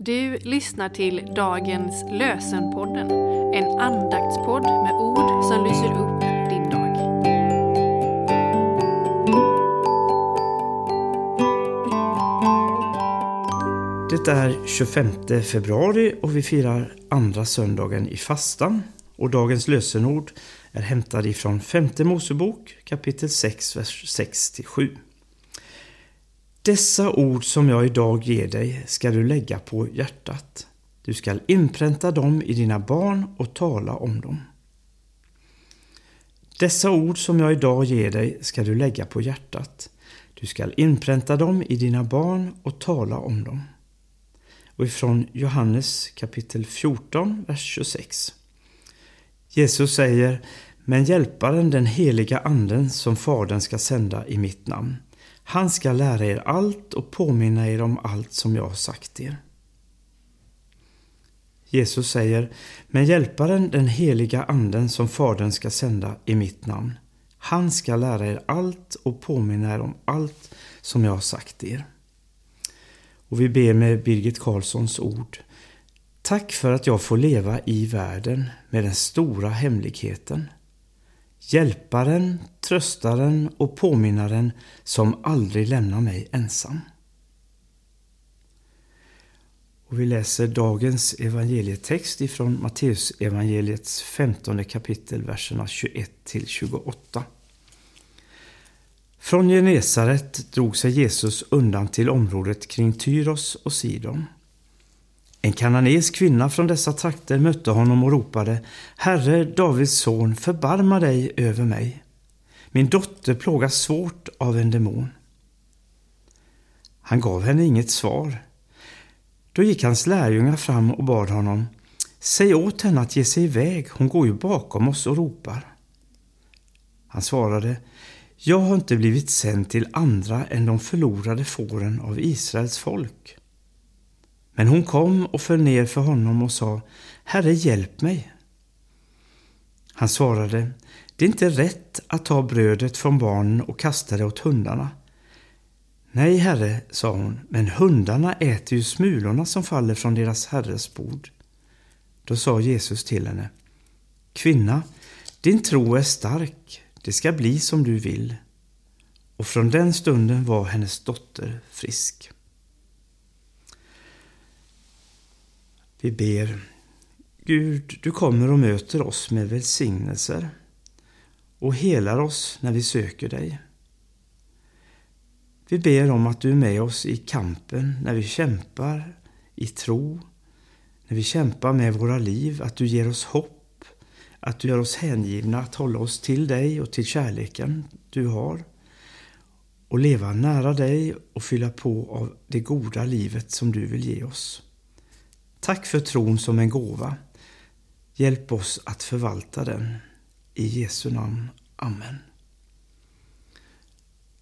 Du lyssnar till dagens lösenpodden, en andaktspodd med ord som lyser upp din dag. Det är 25 februari och vi firar andra söndagen i fastan. Och dagens lösenord är hämtad ifrån femte Mosebok kapitel 6, vers 6-7. Dessa ord som jag idag ger dig ska du lägga på hjärtat. Du skall inpränta dem i dina barn och tala om dem. Dessa ord som jag idag ger dig ska du lägga på hjärtat. Du skall inpränta dem i dina barn och tala om dem. Och ifrån Johannes kapitel 14, vers 26. Jesus säger, men hjälparen den heliga anden som Fadern ska sända i mitt namn. Han ska lära er allt och påminna er om allt som jag har sagt er. Jesus säger, men hjälparen den heliga anden som Fadern ska sända i mitt namn. Han ska lära er allt och påminna er om allt som jag har sagt er. Och vi ber med Birgit Karlssons ord. Tack för att jag får leva i världen med den stora hemligheten. Hjälparen, tröstaren och påminnaren som aldrig lämnar mig ensam. Och vi läser dagens evangelietext ifrån Matteus evangeliets 15 kapitel, verserna 21 till 28. Från Genesaret drog sig Jesus undan till området kring Tyros och Sidon. En kananeisk kvinna från dessa trakter mötte honom och ropade Herre, Davids son, förbarma dig över mig. Min dotter plågas svårt av en demon. Han gav henne inget svar. Då gick hans lärjungar fram och bad honom Säg åt henne att ge sig iväg, hon går ju bakom oss och ropar. Han svarade Jag har inte blivit sänd till andra än de förlorade fåren av Israels folk. Men hon kom och föll ner för honom och sa Herre, hjälp mig. Han svarade Det är inte rätt att ta brödet från barnen och kasta det åt hundarna. Nej, herre, sa hon, men hundarna äter ju smulorna som faller från deras herres bord. Då sa Jesus till henne Kvinna, din tro är stark, det ska bli som du vill. Och från den stunden var hennes dotter frisk. Vi ber. Gud, du kommer och möter oss med välsignelser och helar oss när vi söker dig. Vi ber om att du är med oss i kampen när vi kämpar i tro, när vi kämpar med våra liv, att du ger oss hopp, att du gör oss hängivna att hålla oss till dig och till kärleken du har och leva nära dig och fylla på av det goda livet som du vill ge oss. Tack för tron som en gåva. Hjälp oss att förvalta den. I Jesu namn. Amen.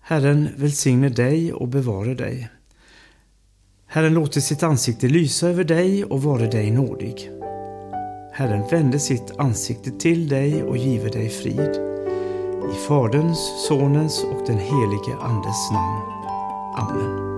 Herren välsigne dig och bevare dig. Herren låter sitt ansikte lysa över dig och vare dig nådig. Herren vände sitt ansikte till dig och give dig frid. I Faderns, Sonens och den helige Andes namn. Amen.